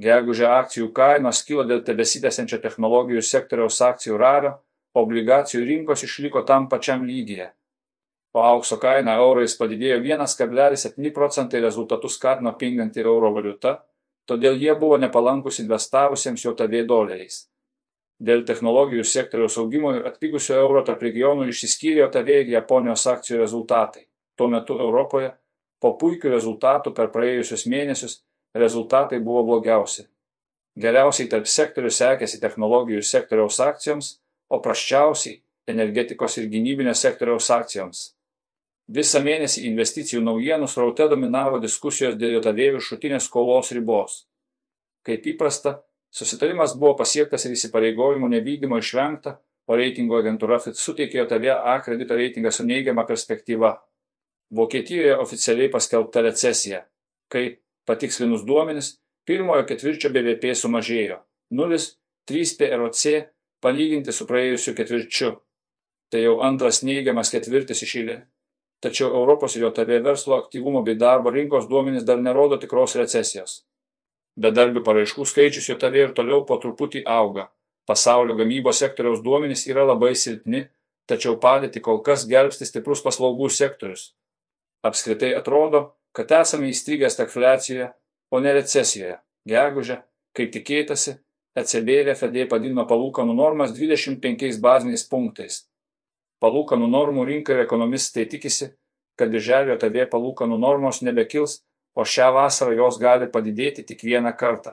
Gegužę akcijų kainos kilo dėl tebesitęsiančio technologijų sektoriaus akcijų ralio, obligacijų rinkos išliko tam pačiam lygyje. O aukso kaina eurais padidėjo 1,7 procentai rezultatų skatino pinganti euro valiuta, todėl jie buvo nepalankus investavusiems JOTV doleriais. Dėl technologijų sektoriaus augimo ir atpigusio euro tarp regionų išsiskyrė JOTV ir Japonijos akcijų rezultatai. Tuo metu Europoje, po puikių rezultatų per praėjusius mėnesius, rezultatai buvo blogiausi. Geriausiai tarp sektorių sekėsi technologijų sektoriaus akcijoms, o prasčiausiai energetikos ir gynybinio sektoriaus akcijoms. Visą mėnesį investicijų naujienų sraute dominavo diskusijos dėl JOTV viršutinės skolos ribos. Kaip įprasta, susitarimas buvo pasiektas ir įsipareigojimų nevykdymo išvengta, o reitingo agentūra FIT suteikė JOTV A kredito reitingą su neigiama perspektyva. Vokietijoje oficialiai paskelbta recesija, kai Patikslinus duomenis, pirmojo ketvirčio BVP sumažėjo 0,3 PROC palyginti su praėjusiu ketvirčiu. Tai jau antras neigiamas ketvirtis išėlė. Tačiau Europos ir JOTV verslo aktyvumo bei darbo rinkos duomenys dar nerodo tikros recesijos. Bedarbių paraiškų skaičius JOTV ir toliau po truputį auga. Pasaulio gamybos sektoriaus duomenys yra labai silpni, tačiau padėti kol kas gelbsti stiprus paslaugų sektorius. Apskritai atrodo, kad esame įstrigę stagfliacijoje, o ne recesijoje. Gegužę, kaip tikėtasi, ECB FED padidino palūkanų normas 25 baziniais punktais. Palūkanų normų rinka ir ekonomistai tikisi, kad birželio TD palūkanų normos nebekils, o šią vasarą jos gali padidėti tik vieną kartą.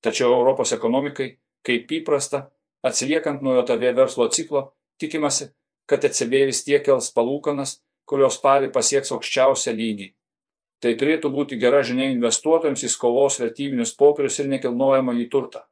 Tačiau Europos ekonomikai, kaip įprasta, atsiliekant nuo JOTV verslo ciklo, tikimasi, kad ECB vis tiek kels palūkanas, kurios spalį pasieks aukščiausią lygį. Tai turėtų būti gera žinia investuotojams į skolos vertybinius popierius ir nekilnojamą į turtą.